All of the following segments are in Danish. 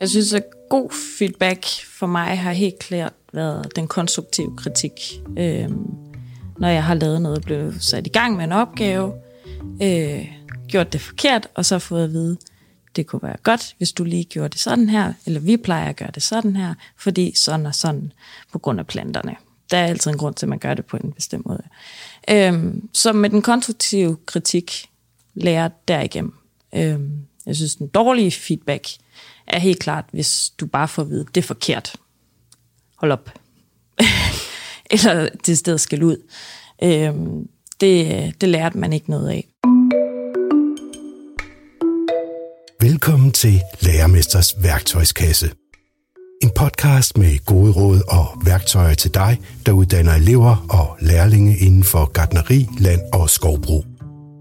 Jeg synes, at god feedback for mig har helt klart været den konstruktive kritik. Øh, når jeg har lavet noget, blevet sat i gang med en opgave, øh, gjort det forkert, og så fået at vide, det kunne være godt, hvis du lige gjorde det sådan her, eller vi plejer at gøre det sådan her, fordi sådan og sådan på grund af planterne. Der er altid en grund til, at man gør det på en bestemt måde. Øhm, så med den konstruktive kritik lærer derigennem. Øhm, jeg synes, den dårlige feedback er helt klart, hvis du bare får at vide, det er forkert. Hold op. eller det sted skal ud. Øhm, det, det lærte man ikke noget af. Velkommen til Lærermesters værktøjskasse. En podcast med gode råd og værktøjer til dig, der uddanner elever og lærlinge inden for gardneri, land og skovbrug.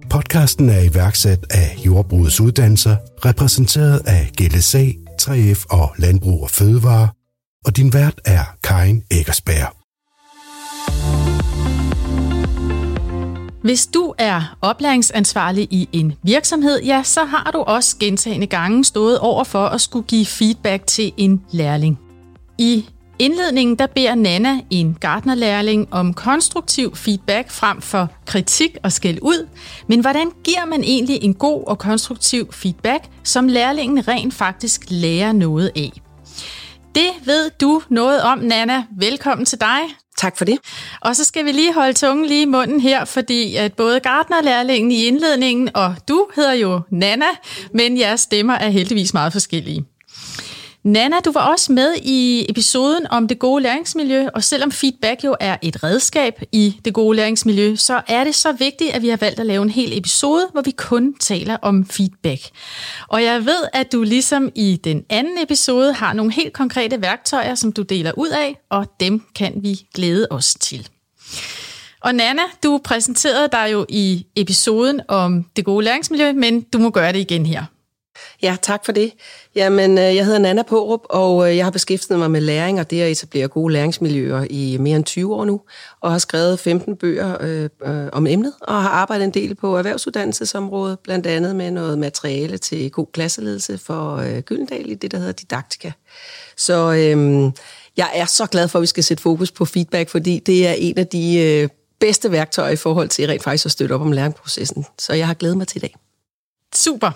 Podcasten er iværksat af Jordbrugets Uddannelser, repræsenteret af GLSA, 3F og Landbrug og Fødevare, og din vært er Karin Eggersberg. Hvis du er oplæringsansvarlig i en virksomhed, ja, så har du også gentagende gange stået over for at skulle give feedback til en lærling. I indledningen der beder Nana, en gartnerlærling, om konstruktiv feedback frem for kritik og skæld ud. Men hvordan giver man egentlig en god og konstruktiv feedback, som lærlingen rent faktisk lærer noget af? Det ved du noget om, Nana. Velkommen til dig. Tak for det. Og så skal vi lige holde tungen lige i munden her, fordi at både Gardnerlærlingen i indledningen, og du hedder jo Nana, men jeres stemmer er heldigvis meget forskellige. Nana, du var også med i episoden om det gode læringsmiljø, og selvom feedback jo er et redskab i det gode læringsmiljø, så er det så vigtigt, at vi har valgt at lave en hel episode, hvor vi kun taler om feedback. Og jeg ved, at du ligesom i den anden episode har nogle helt konkrete værktøjer, som du deler ud af, og dem kan vi glæde os til. Og Nana, du præsenterede dig jo i episoden om det gode læringsmiljø, men du må gøre det igen her. Ja, tak for det. Jamen, øh, jeg hedder Nana Pårup, og øh, jeg har beskæftiget mig med læring og det at etablere gode læringsmiljøer i mere end 20 år nu, og har skrevet 15 bøger øh, øh, om emnet, og har arbejdet en del på erhvervsuddannelsesområdet, blandt andet med noget materiale til god klasseledelse for øh, Gyldendal i det, der hedder Didaktika. Så øh, jeg er så glad for, at vi skal sætte fokus på feedback, fordi det er en af de øh, bedste værktøjer i forhold til rent faktisk at støtte op om læringsprocessen. Så jeg har glædet mig til i dag. Super.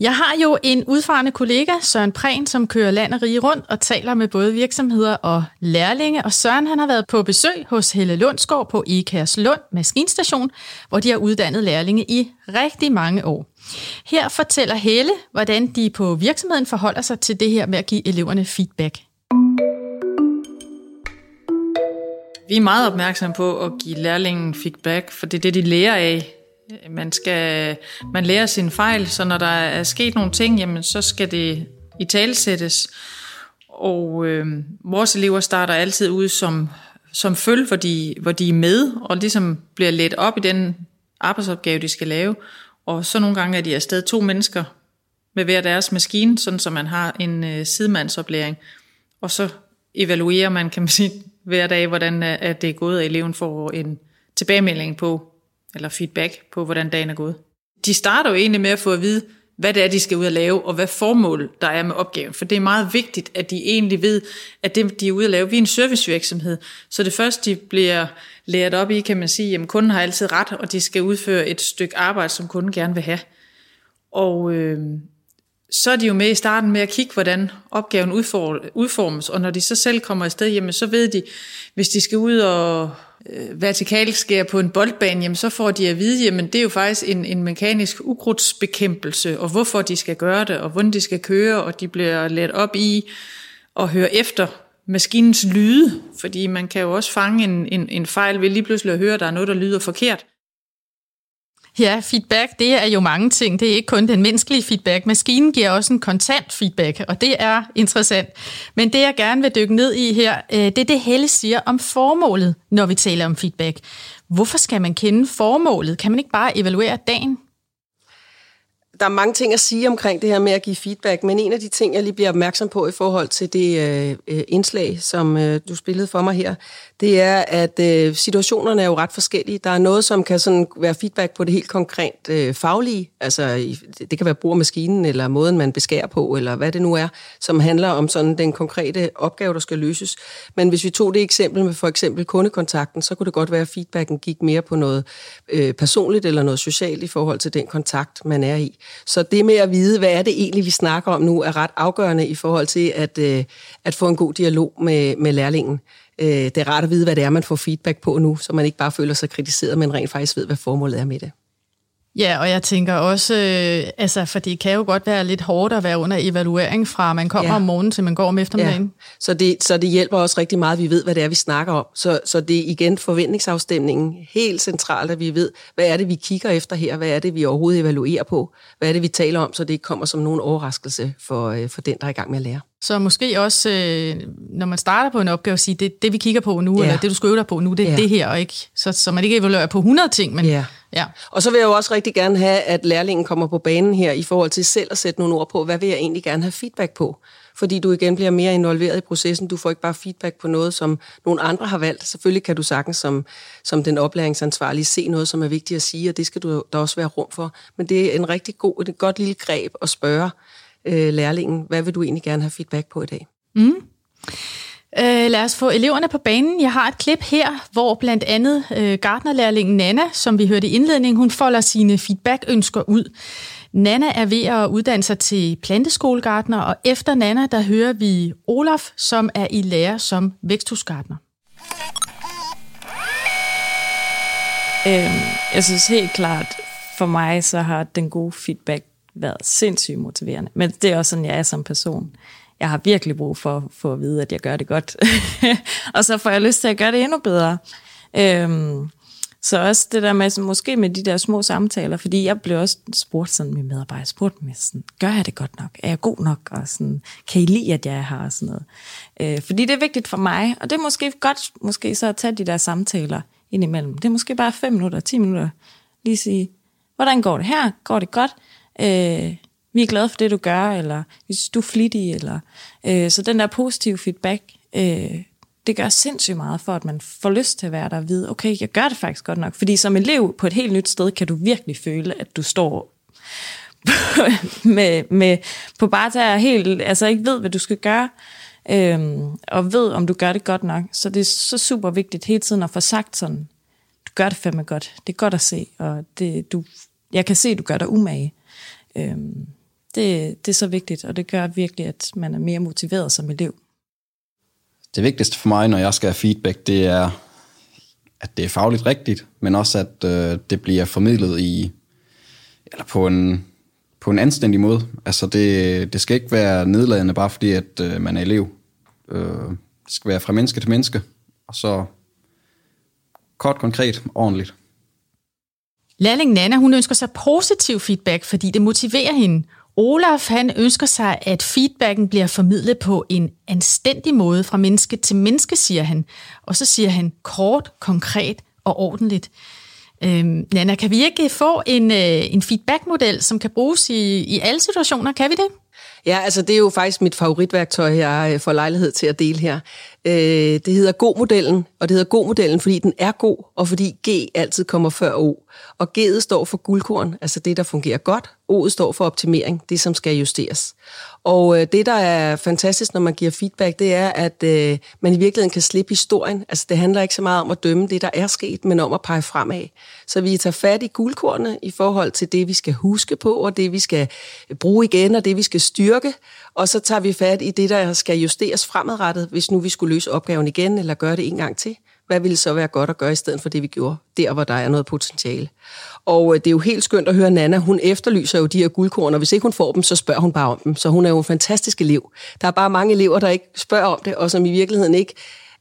Jeg har jo en udfarende kollega, Søren Prehn, som kører land og rige rundt og taler med både virksomheder og lærlinge. Og Søren han har været på besøg hos Helle Lundsgaard på Ikærs Lund Maskinstation, hvor de har uddannet lærlinge i rigtig mange år. Her fortæller Helle, hvordan de på virksomheden forholder sig til det her med at give eleverne feedback. Vi er meget opmærksomme på at give lærlingen feedback, for det er det, de lærer af man skal man lærer sin fejl, så når der er sket nogle ting, jamen så skal det i talsættes. Og øh, vores elever starter altid ud som, som følge, hvor de, hvor de er med, og ligesom bliver let op i den arbejdsopgave, de skal lave. Og så nogle gange er de afsted to mennesker med hver deres maskine, sådan så man har en øh, sidemandsoplæring. Og så evaluerer man, kan man sige, hver dag, hvordan er det er gået, at eleven får en tilbagemelding på, eller feedback på, hvordan dagen er gået. De starter jo egentlig med at få at vide, hvad det er, de skal ud og lave, og hvad formål der er med opgaven. For det er meget vigtigt, at de egentlig ved, at det, de er ude at lave, vi er en servicevirksomhed. Så det første, de bliver lært op i, kan man sige, at kunden har altid ret, og de skal udføre et stykke arbejde, som kunden gerne vil have. Og øh, så er de jo med i starten med at kigge, hvordan opgaven udformes, og når de så selv kommer afsted, jamen så ved de, hvis de skal ud og øh, vertikalskære på en boldbane, jamen så får de at vide, jamen det er jo faktisk en, en mekanisk ukrudtsbekæmpelse, og hvorfor de skal gøre det, og hvordan de skal køre, og de bliver let op i at høre efter maskinens lyde, fordi man kan jo også fange en, en, en fejl ved lige pludselig at høre, at der er noget, der lyder forkert. Ja, feedback, det er jo mange ting. Det er ikke kun den menneskelige feedback. Maskinen giver også en kontant feedback, og det er interessant. Men det, jeg gerne vil dykke ned i her, øh, det er det, Helle siger om formålet, når vi taler om feedback. Hvorfor skal man kende formålet? Kan man ikke bare evaluere dagen? Der er mange ting at sige omkring det her med at give feedback, men en af de ting, jeg lige bliver opmærksom på i forhold til det øh, øh, indslag, som øh, du spillede for mig her, det er, at øh, situationerne er jo ret forskellige. Der er noget, som kan sådan være feedback på det helt konkret øh, faglige, altså det kan være brug af maskinen, eller måden, man beskærer på, eller hvad det nu er, som handler om sådan den konkrete opgave, der skal løses. Men hvis vi tog det eksempel med for eksempel kundekontakten, så kunne det godt være, at feedbacken gik mere på noget øh, personligt eller noget socialt i forhold til den kontakt, man er i. Så det med at vide, hvad er det egentlig, vi snakker om nu, er ret afgørende i forhold til at, øh, at få en god dialog med, med lærlingen. Øh, det er rart at vide, hvad det er, man får feedback på nu, så man ikke bare føler sig kritiseret, men rent faktisk ved, hvad formålet er med det. Ja, og jeg tænker også, øh, altså, for det kan jo godt være lidt hårdt at være under evaluering fra, man kommer ja. om morgenen til man går om eftermiddagen. Ja. Så, det, så det hjælper også rigtig meget, at vi ved, hvad det er, vi snakker om. Så, så det er igen forventningsafstemningen helt centralt, at vi ved, hvad er det, vi kigger efter her, hvad er det, vi overhovedet evaluerer på, hvad er det, vi taler om, så det ikke kommer som nogen overraskelse for, øh, for den, der er i gang med at lære. Så måske også, øh, når man starter på en opgave, at sige, det det, vi kigger på nu, ja. eller det, du skal øve dig på nu, det er ja. det her, og ikke, så, så man ikke evaluerer på 100 ting, men ja. Ja. Og så vil jeg jo også rigtig gerne have, at lærlingen kommer på banen her i forhold til selv at sætte nogle ord på, hvad vil jeg egentlig gerne have feedback på? Fordi du igen bliver mere involveret i processen. Du får ikke bare feedback på noget, som nogle andre har valgt. Selvfølgelig kan du sagtens som, som den oplæringsansvarlige se noget, som er vigtigt at sige, og det skal du der også være rum for. Men det er en rigtig god, et godt lille greb at spørge øh, lærlingen, hvad vil du egentlig gerne have feedback på i dag? Mm. Øh, lad os få eleverne på banen. Jeg har et klip her, hvor blandt andet øh, gardnerlærlingen Nana, som vi hørte i indledningen, hun folder sine feedback-ønsker ud. Nana er ved at uddanne sig til planteskolegartner, og efter Nana, der hører vi Olaf, som er i lære som væksthusgartner. Øhm, jeg synes helt klart, for mig så har den gode feedback været sindssygt motiverende. Men det er også sådan, jeg er som person jeg har virkelig brug for, for at vide, at jeg gør det godt. og så får jeg lyst til at gøre det endnu bedre. Øhm, så også det der med, måske med de der små samtaler, fordi jeg blev også spurgt sådan, min medarbejder spurgte mig sådan, gør jeg det godt nok? Er jeg god nok? Og sådan, kan I lide, at jeg er her? Og sådan noget. Øh, fordi det er vigtigt for mig, og det er måske godt måske så at tage de der samtaler indimellem. Det er måske bare 5 minutter, 10 minutter. Lige sige, hvordan går det her? Går det godt? Øh, vi er glade for det, du gør, eller hvis du er flittig, eller... Øh, så den der positive feedback, øh, det gør sindssygt meget for, at man får lyst til at være der og vide, okay, jeg gør det faktisk godt nok. Fordi som elev på et helt nyt sted, kan du virkelig føle, at du står med, med, på bare der helt, altså ikke ved, hvad du skal gøre, øhm, og ved, om du gør det godt nok. Så det er så super vigtigt hele tiden at få sagt sådan, du gør det fandme godt. Det er godt at se, og det, du, jeg kan se, at du gør dig umage. Øhm, det, det er så vigtigt, og det gør virkelig, at man er mere motiveret som elev. Det vigtigste for mig, når jeg skal have feedback, det er, at det er fagligt rigtigt, men også at øh, det bliver formidlet i eller på en, på en anstændig måde. Altså det, det skal ikke være nedladende, bare fordi at øh, man er elev. Øh, det skal være fra menneske til menneske, og så kort, konkret, ordentligt. Lærling Nana, hun ønsker sig positiv feedback, fordi det motiverer hende. Olaf han ønsker sig, at feedbacken bliver formidlet på en anstændig måde fra menneske til menneske, siger han. Og så siger han kort, konkret og ordentligt. Øhm, Nana, kan vi ikke få en, øh, en feedbackmodel, som kan bruges i, i alle situationer? Kan vi det? Ja, altså det er jo faktisk mit favoritværktøj, jeg øh, får lejlighed til at dele her. Øh, det hedder God-modellen, og det hedder God-modellen, fordi den er god, og fordi G altid kommer før O. Og G'et står for guldkorn, altså det, der fungerer godt. O'et står for optimering, det som skal justeres. Og øh, det, der er fantastisk, når man giver feedback, det er, at øh, man i virkeligheden kan slippe historien. Altså det handler ikke så meget om at dømme det, der er sket, men om at pege fremad. Så vi tager fat i guldkornene i forhold til det, vi skal huske på, og det, vi skal bruge igen, og det, vi skal styrke. Og så tager vi fat i det, der skal justeres fremadrettet, hvis nu vi skulle løse opgaven igen, eller gøre det en gang til. Hvad ville så være godt at gøre i stedet for det, vi gjorde, der hvor der er noget potentiale? Og øh, det er jo helt skønt at høre Nana. Hun efterlyser jo de her guldkorn, og hvis ikke hun får dem, så spørger hun bare om dem. Så hun er jo en fantastisk elev. Der er bare mange elever, der ikke spørger om det, og som i virkeligheden ikke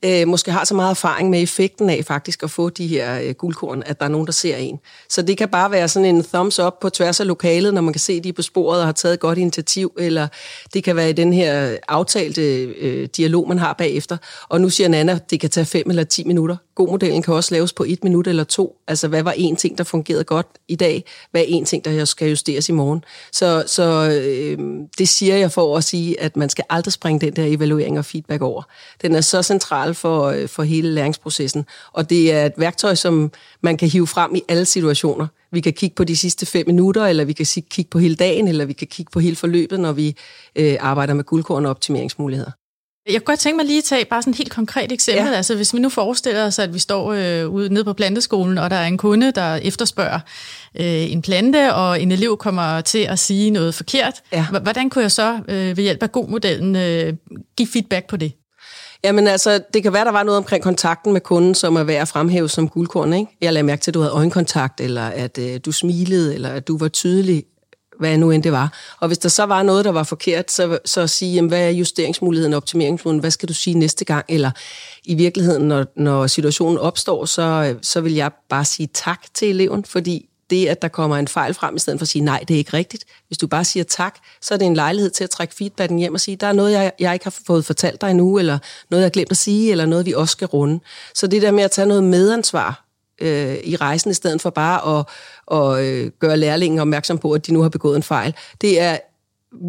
øh, måske har så meget erfaring med effekten af faktisk at få de her øh, guldkorn, at der er nogen, der ser en. Så det kan bare være sådan en thumbs up på tværs af lokalet, når man kan se, at de er på sporet og har taget et godt initiativ, eller det kan være i den her aftalte øh, dialog, man har bagefter. Og nu siger Nana, at det kan tage fem eller ti minutter. God modellen kan også laves på et minut eller to. Altså, hvad var en ting, der fungerede godt i dag? Hvad er en ting, der skal justeres i morgen? Så, så øh, det siger jeg for at sige, at man skal aldrig springe den der evaluering og feedback over. Den er så central for, øh, for hele læringsprocessen, og det er et værktøj, som man kan hive frem i alle situationer. Vi kan kigge på de sidste fem minutter, eller vi kan kigge på hele dagen, eller vi kan kigge på hele forløbet, når vi øh, arbejder med guldkorn og optimeringsmuligheder. Jeg kunne godt tænke mig lige at tage bare sådan et helt konkret eksempel. Ja. Altså hvis vi nu forestiller os, at vi står øh, ude nede på planteskolen, og der er en kunde, der efterspørger øh, en plante, og en elev kommer til at sige noget forkert. Ja. Hvordan kunne jeg så øh, ved hjælp af god modellen øh, give feedback på det? Jamen altså, det kan være, der var noget omkring kontakten med kunden, som er værd at fremhæve som guldkorn, ikke? Jeg lagde mærke til, at du havde øjenkontakt, eller at øh, du smilede, eller at du var tydelig hvad nu end det var. Og hvis der så var noget, der var forkert, så, så sige, jamen, hvad er justeringsmuligheden og optimeringsmuligheden? Hvad skal du sige næste gang? Eller i virkeligheden, når, når situationen opstår, så, øh, så vil jeg bare sige tak til eleven, fordi det, at der kommer en fejl frem, i stedet for at sige, nej, det er ikke rigtigt. Hvis du bare siger tak, så er det en lejlighed til at trække feedbacken hjem og sige, der er noget, jeg, jeg ikke har fået fortalt dig endnu, eller noget, jeg har glemt at sige, eller noget, vi også skal runde. Så det der med at tage noget medansvar øh, i rejsen, i stedet for bare at, at øh, gøre lærlingen opmærksom på, at de nu har begået en fejl. Det er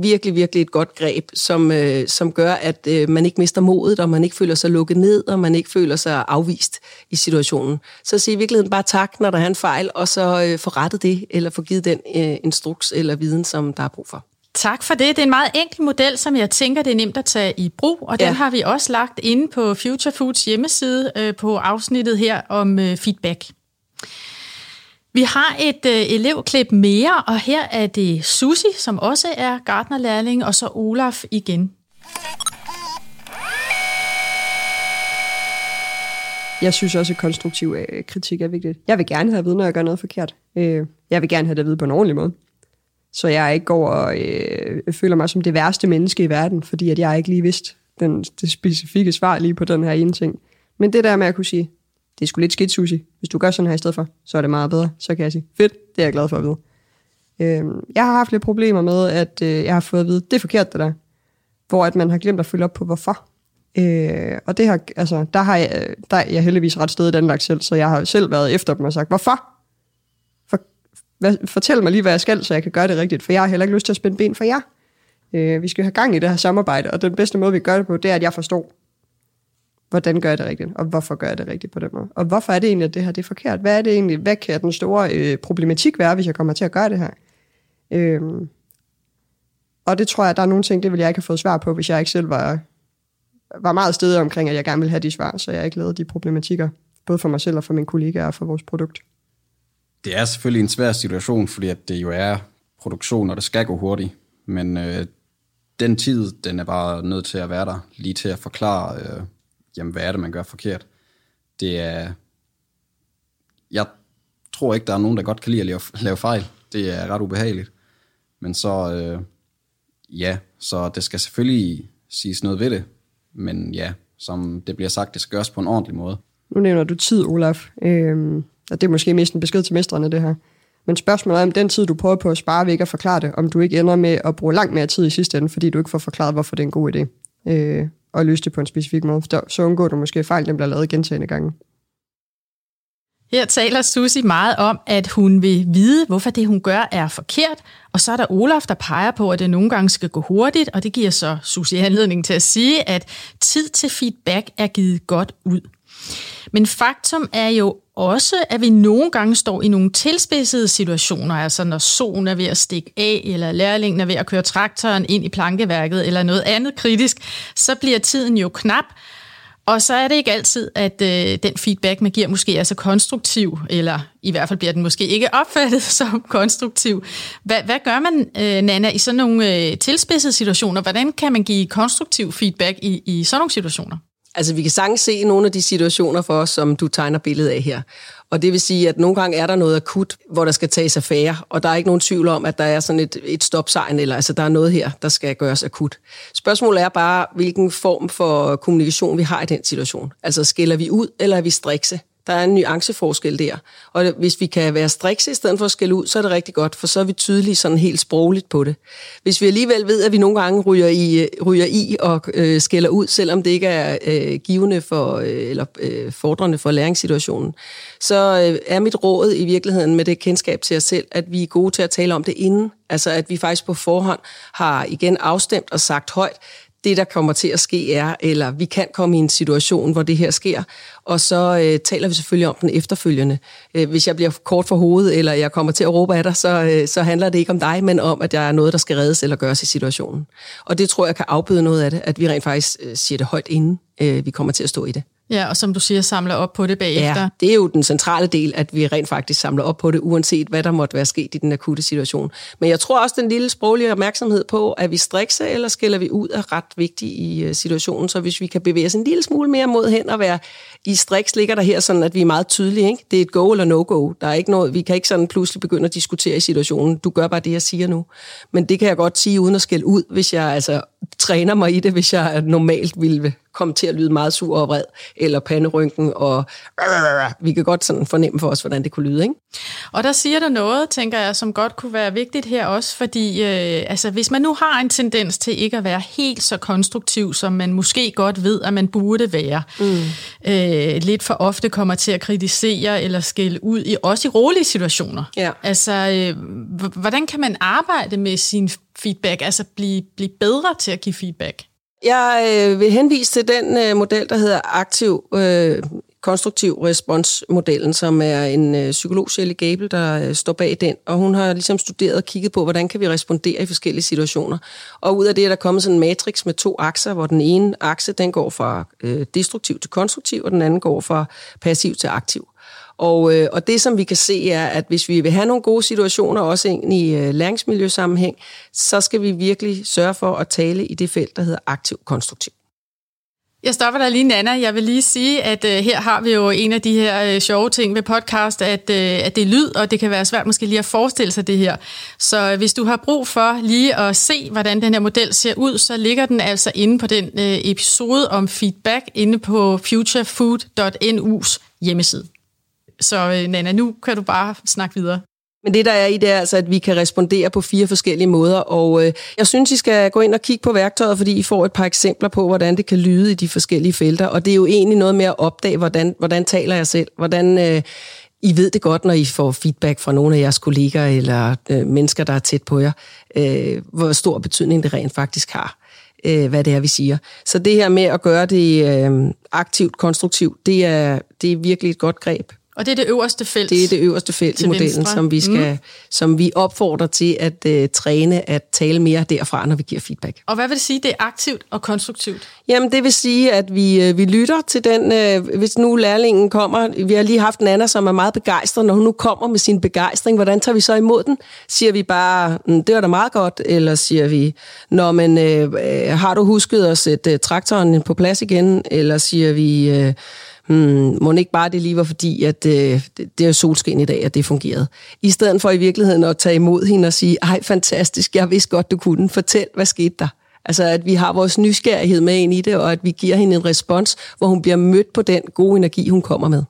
virkelig, virkelig et godt greb, som, øh, som gør, at øh, man ikke mister modet, og man ikke føler sig lukket ned, og man ikke føler sig afvist i situationen. Så sig i virkeligheden bare tak, når der er en fejl, og så øh, få rettet det, eller få givet den øh, instruks eller viden, som der er brug for. Tak for det. Det er en meget enkel model, som jeg tænker, det er nemt at tage i brug, og ja. den har vi også lagt inde på Future Foods hjemmeside øh, på afsnittet her om øh, feedback. Vi har et øh, elevklip mere, og her er det Susi, som også er gartnerlærling, og så Olaf igen. Jeg synes også, at konstruktiv øh, kritik er vigtigt. Jeg vil gerne have at vide, når jeg gør noget forkert. Øh, jeg vil gerne have det at vide på en ordentlig måde så jeg ikke går og øh, føler mig som det værste menneske i verden, fordi at jeg ikke lige vidste den, det specifikke svar lige på den her ene ting. Men det der med at kunne sige, det er sgu lidt skidt, Susi. Hvis du gør sådan her i stedet for, så er det meget bedre. Så kan jeg sige, fedt, det er jeg glad for at vide. Øh, jeg har haft lidt problemer med, at øh, jeg har fået at vide, det er forkert det der. Hvor at man har glemt at følge op på, hvorfor. Øh, og det har, altså, der har jeg, øh, der er jeg heldigvis ret sted i Danmark selv, så jeg har selv været efter dem og sagt, hvorfor? hvad, fortæl mig lige, hvad jeg skal, så jeg kan gøre det rigtigt, for jeg har heller ikke lyst til at spænde ben for jer. Øh, vi skal have gang i det her samarbejde, og den bedste måde, vi gør det på, det er, at jeg forstår, hvordan gør jeg det rigtigt, og hvorfor gør jeg det rigtigt på den måde. Og hvorfor er det egentlig, at det her det er forkert? Hvad er det egentlig, hvad kan den store øh, problematik være, hvis jeg kommer til at gøre det her? Øhm, og det tror jeg, at der er nogle ting, det vil jeg ikke have fået svar på, hvis jeg ikke selv var, var meget stedig omkring, at jeg gerne vil have de svar, så jeg ikke lavede de problematikker, både for mig selv og for mine kollegaer og for vores produkt det er selvfølgelig en svær situation, fordi at det jo er produktion, og det skal gå hurtigt. Men øh, den tid, den er bare nødt til at være der, lige til at forklare, øh, jamen, hvad er det, man gør forkert. Det er... Jeg tror ikke, der er nogen, der godt kan lide at lave, lave fejl. Det er ret ubehageligt. Men så, øh, ja, så det skal selvfølgelig siges noget ved det. Men ja, som det bliver sagt, det skal gøres på en ordentlig måde. Nu nævner du tid, Olaf. Øhm, og det er måske mest en besked til mestrene, det her. Men spørgsmålet er, om den tid, du prøver på at spare ved ikke at forklare det, om du ikke ender med at bruge langt mere tid i sidste ende, fordi du ikke får forklaret, hvorfor det er en god idé. Øh, og løse det på en specifik måde. Så undgår du måske fejl, den bliver lavet gentagende gange. Her taler Susi meget om, at hun vil vide, hvorfor det, hun gør, er forkert. Og så er der Olaf, der peger på, at det nogle gange skal gå hurtigt, og det giver så Susi anledning til at sige, at tid til feedback er givet godt ud. Men faktum er jo også, at vi nogle gange står i nogle tilspidsede situationer, altså når solen er ved at stikke af, eller lærlingen er ved at køre traktoren ind i plankeværket, eller noget andet kritisk, så bliver tiden jo knap, og så er det ikke altid, at øh, den feedback, man giver, måske er så konstruktiv, eller i hvert fald bliver den måske ikke opfattet som konstruktiv. Hvad, hvad gør man, øh, Nana, i sådan nogle øh, tilspidsede situationer? Hvordan kan man give konstruktiv feedback i, i sådan nogle situationer? Altså, vi kan sagtens se nogle af de situationer for os, som du tegner billedet af her. Og det vil sige, at nogle gange er der noget akut, hvor der skal tages affære, og der er ikke nogen tvivl om, at der er sådan et, et stopsegn, eller altså, der er noget her, der skal gøres akut. Spørgsmålet er bare, hvilken form for kommunikation vi har i den situation. Altså, skiller vi ud, eller er vi strikse? Der er en nuanceforskel der. Og hvis vi kan være strikse i stedet for at skælde ud, så er det rigtig godt, for så er vi tydelige sådan helt sprogligt på det. Hvis vi alligevel ved, at vi nogle gange ryger i, ryger i og øh, skælder ud, selvom det ikke er øh, givende for, øh, eller øh, fordrende for læringssituationen, så øh, er mit råd i virkeligheden med det kendskab til os selv, at vi er gode til at tale om det inden. Altså at vi faktisk på forhånd har igen afstemt og sagt højt, det, der kommer til at ske er, eller vi kan komme i en situation, hvor det her sker, og så øh, taler vi selvfølgelig om den efterfølgende. Øh, hvis jeg bliver kort for hovedet, eller jeg kommer til at råbe af dig, så, øh, så handler det ikke om dig, men om, at der er noget, der skal reddes eller gøres i situationen. Og det tror jeg kan afbøde noget af det, at vi rent faktisk øh, siger det højt, inden øh, vi kommer til at stå i det. Ja, og som du siger, samler op på det bagefter. Ja, det er jo den centrale del, at vi rent faktisk samler op på det, uanset hvad der måtte være sket i den akutte situation. Men jeg tror også, den lille sproglige opmærksomhed på, at vi strikse eller skiller vi ud, er ret vigtig i øh, situationen. Så hvis vi kan bevæge os en lille smule mere mod hen og være i striks, ligger der her sådan, at vi er meget tydelige. Ikke? Det er et go eller no-go. Der er ikke noget, vi kan ikke sådan pludselig begynde at diskutere i situationen. Du gør bare det, jeg siger nu. Men det kan jeg godt sige uden at skælde ud, hvis jeg altså træner mig i det, hvis jeg normalt ville komme til at lyde meget sur og vred, eller panderynken, og vi kan godt sådan fornemme for os, hvordan det kunne lyde. Ikke? Og der siger du noget, tænker jeg, som godt kunne være vigtigt her også, fordi øh, altså, hvis man nu har en tendens til ikke at være helt så konstruktiv, som man måske godt ved, at man burde være, mm. øh, lidt for ofte kommer til at kritisere eller skælde ud, i, også i rolige situationer. Ja. Altså, øh, hvordan kan man arbejde med sin feedback, altså blive, blive bedre til at give feedback? Jeg øh, vil henvise til den øh, model, der hedder aktiv øh, konstruktiv responsmodellen, som er en øh, psykolog, Shelley Gable, der øh, står bag den, og hun har ligesom studeret og kigget på, hvordan kan vi respondere i forskellige situationer. Og ud af det er der kommet sådan en matrix med to akser, hvor den ene akse, den går fra øh, destruktiv til konstruktiv, og den anden går fra passiv til aktiv. Og, øh, og det, som vi kan se, er, at hvis vi vil have nogle gode situationer, også ind i øh, læringsmiljøsammenhæng, så skal vi virkelig sørge for at tale i det felt, der hedder aktiv-konstruktiv. Jeg stopper der lige, Nana. Jeg vil lige sige, at øh, her har vi jo en af de her øh, sjove ting ved podcast, at, øh, at det er lyd, og det kan være svært måske lige at forestille sig det her. Så øh, hvis du har brug for lige at se, hvordan den her model ser ud, så ligger den altså inde på den øh, episode om feedback inde på futurefood.nu's hjemmeside. Så øh, Nana, nu kan du bare snakke videre. Men det, der er i det, er altså, at vi kan respondere på fire forskellige måder, og øh, jeg synes, I skal gå ind og kigge på værktøjet, fordi I får et par eksempler på, hvordan det kan lyde i de forskellige felter, og det er jo egentlig noget med at opdage, hvordan, hvordan taler jeg selv, hvordan... Øh, I ved det godt, når I får feedback fra nogle af jeres kolleger eller øh, mennesker, der er tæt på jer, øh, hvor stor betydning det rent faktisk har, øh, hvad det er, vi siger. Så det her med at gøre det øh, aktivt, konstruktivt, det er, det er virkelig et godt greb. Og det er det øverste felt. Det er det øverste felt i modellen, venstre. som vi, skal, mm. som vi opfordrer til at uh, træne at tale mere derfra, når vi giver feedback. Og hvad vil det sige, det er aktivt og konstruktivt? Jamen, det vil sige, at vi, uh, vi lytter til den, uh, hvis nu lærlingen kommer, vi har lige haft Nana, som er meget begejstret, når hun nu kommer med sin begejstring, hvordan tager vi så imod den? Siger vi bare, mm, det var da meget godt, eller siger vi, når men uh, har du husket at sætte uh, traktoren på plads igen, eller siger vi... Uh, hmm, må ikke bare det lige var fordi, at øh, det, det er solskin i dag, at det fungerede. I stedet for i virkeligheden at tage imod hende og sige, ej fantastisk, jeg vidste godt, du kunne. Fortæl, hvad skete der? Altså, at vi har vores nysgerrighed med ind i det, og at vi giver hende en respons, hvor hun bliver mødt på den gode energi, hun kommer med.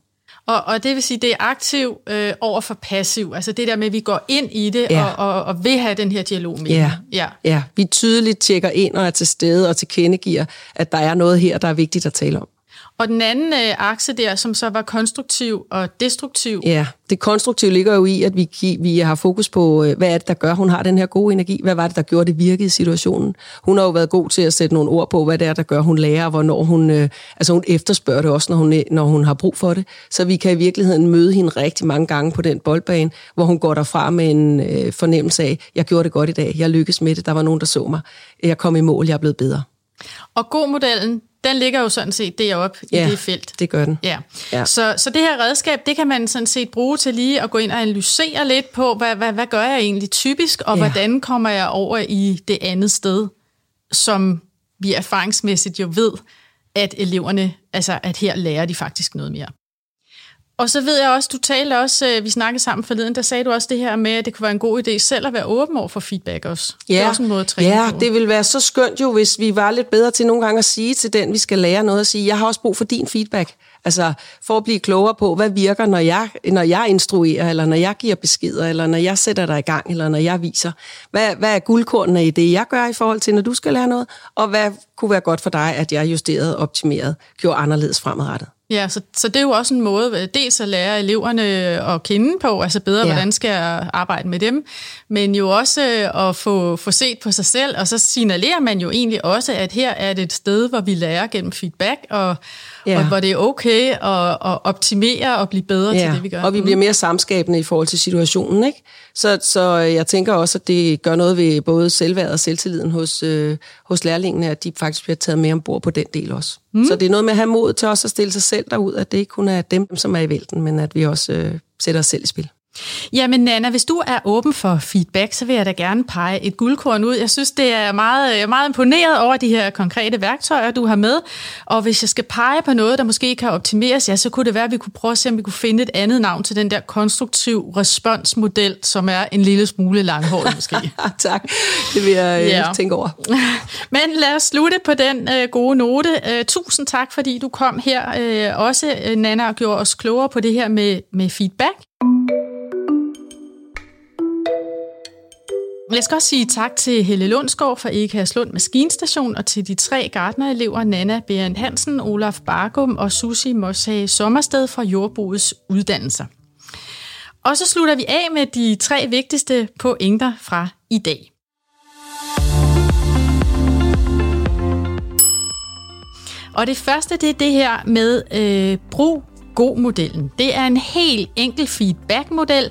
Og, og det vil sige, det er aktiv øh, over for passiv. Altså det der med, at vi går ind i det ja. og, og, og vil have den her dialog med ja. ja. ja, vi tydeligt tjekker ind og er til stede og tilkendegiver, at der er noget her, der er vigtigt at tale om. Og den anden øh, akse der, som så var konstruktiv og destruktiv. Ja, det konstruktive ligger jo i, at vi, vi har fokus på, øh, hvad er det, der gør, hun har den her gode energi? Hvad var det, der gjorde, det virkede i situationen? Hun har jo været god til at sætte nogle ord på, hvad det er, der gør, hun lærer, og hvornår hun, øh, altså hun efterspørger det også, når hun, når hun har brug for det. Så vi kan i virkeligheden møde hende rigtig mange gange på den boldbane, hvor hun går derfra med en øh, fornemmelse af, jeg gjorde det godt i dag, jeg lykkedes med det, der var nogen, der så mig, jeg kom i mål, jeg er blevet bedre. Og god modellen, den ligger jo sådan set deroppe ja, i det felt. det gør den. Ja. ja. Så, så det her redskab, det kan man sådan set bruge til lige at gå ind og analysere lidt på, hvad, hvad, hvad gør jeg egentlig typisk, og ja. hvordan kommer jeg over i det andet sted, som vi erfaringsmæssigt jo ved, at eleverne, altså at her lærer de faktisk noget mere. Og så ved jeg også, du talte også, øh, vi snakkede sammen forleden, der sagde du også det her med, at det kunne være en god idé selv at være åben over for feedback også. Ja, det er også en måde at træne ja på. det ville være så skønt jo, hvis vi var lidt bedre til nogle gange at sige til den, vi skal lære noget at sige, jeg har også brug for din feedback. Altså for at blive klogere på, hvad virker, når jeg, når jeg instruerer, eller når jeg giver beskeder, eller når jeg sætter dig i gang, eller når jeg viser. Hvad, hvad er guldkornene i det, jeg gør i forhold til, når du skal lære noget? Og hvad kunne være godt for dig, at jeg justerede, optimeret, gjorde anderledes fremadrettet? Ja, så, så det er jo også en måde, øh, dels at lære eleverne at kende på, altså bedre, ja. hvordan skal jeg arbejde med dem, men jo også øh, at få, få set på sig selv, og så signalerer man jo egentlig også, at her er det et sted, hvor vi lærer gennem feedback, og, ja. og hvor det er okay at, at optimere og blive bedre ja. til det, vi gør. og vi bliver mere samskabende i forhold til situationen, ikke? Så, så jeg tænker også, at det gør noget ved både selvværd og selvtilliden hos, øh, hos lærlingene, at de faktisk bliver taget med ombord på den del også. Mm. Så det er noget med at have mod til også at stille sig selv derud, at det ikke kun er dem, som er i vælten, men at vi også øh, sætter os selv i spil. Jamen Nana, hvis du er åben for feedback, så vil jeg da gerne pege et guldkorn ud. Jeg synes, det er meget, jeg er meget imponeret over de her konkrete værktøjer, du har med. Og hvis jeg skal pege på noget, der måske kan optimeres, ja, så kunne det være, at vi kunne prøve at se, om vi kunne finde et andet navn til den der konstruktiv responsmodel, som er en lille smule langhåret måske. tak, det vil jeg øh, ja. tænke over. Men lad os slutte på den øh, gode note. Øh, tusind tak, fordi du kom her øh, også, øh, Nana, og gjorde os klogere på det her med, med feedback. Jeg skal også sige tak til Helle Lundsgaard fra Ekeherslund Maskinstation og til de tre gardnerelever Nana Berend Hansen, Olaf Bargum og Susi Moshage Sommersted fra Jordbrugets uddannelser. Og så slutter vi af med de tre vigtigste pointer fra i dag. Og det første, det er det her med øh, brug god-modellen. Det er en helt enkel feedback-model,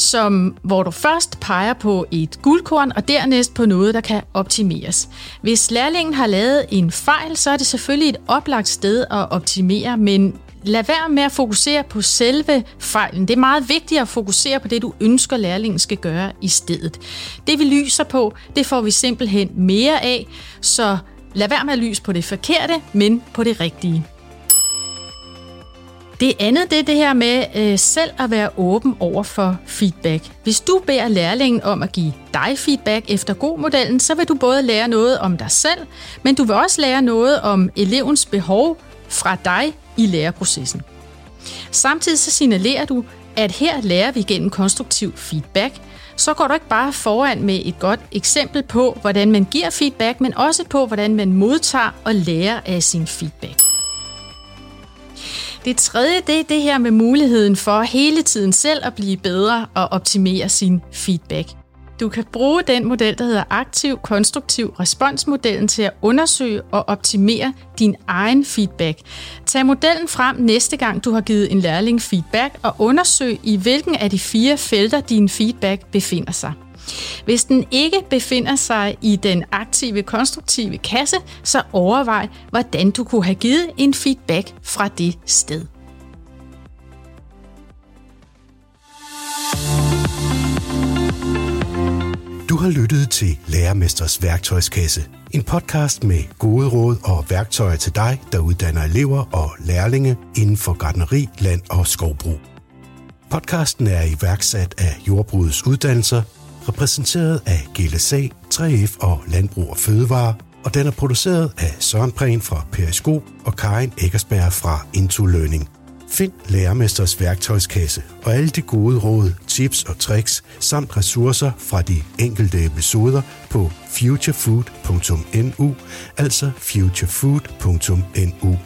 som, hvor du først peger på et guldkorn, og dernæst på noget, der kan optimeres. Hvis lærlingen har lavet en fejl, så er det selvfølgelig et oplagt sted at optimere, men lad være med at fokusere på selve fejlen. Det er meget vigtigt at fokusere på det, du ønsker, lærlingen skal gøre i stedet. Det vi lyser på, det får vi simpelthen mere af, så lad være med at lyse på det forkerte, men på det rigtige. Det andet det er det her med øh, selv at være åben over for feedback. Hvis du beder lærlingen om at give dig feedback efter god modellen, så vil du både lære noget om dig selv, men du vil også lære noget om elevens behov fra dig i læreprocessen. Samtidig så signalerer du, at her lærer vi gennem konstruktiv feedback, så går du ikke bare foran med et godt eksempel på, hvordan man giver feedback, men også på, hvordan man modtager og lærer af sin feedback. Det tredje, det er det her med muligheden for hele tiden selv at blive bedre og optimere sin feedback. Du kan bruge den model, der hedder aktiv konstruktiv responsmodellen til at undersøge og optimere din egen feedback. Tag modellen frem næste gang, du har givet en lærling feedback, og undersøg i hvilken af de fire felter din feedback befinder sig. Hvis den ikke befinder sig i den aktive, konstruktive kasse, så overvej, hvordan du kunne have givet en feedback fra det sted. Du har lyttet til Lærermesters værktøjskasse. En podcast med gode råd og værktøjer til dig, der uddanner elever og lærlinge inden for gardneri, land og skovbrug. Podcasten er iværksat af Jordbrugets uddannelser repræsenteret af GLSA, 3F og Landbrug og Fødevare, og den er produceret af Søren Prehn fra Periskop og Karin Eggersberg fra Into Learning. Find Lærermesters værktøjskasse og alle de gode råd, tips og tricks samt ressourcer fra de enkelte episoder på futurefood.nu, altså futurefood.nu.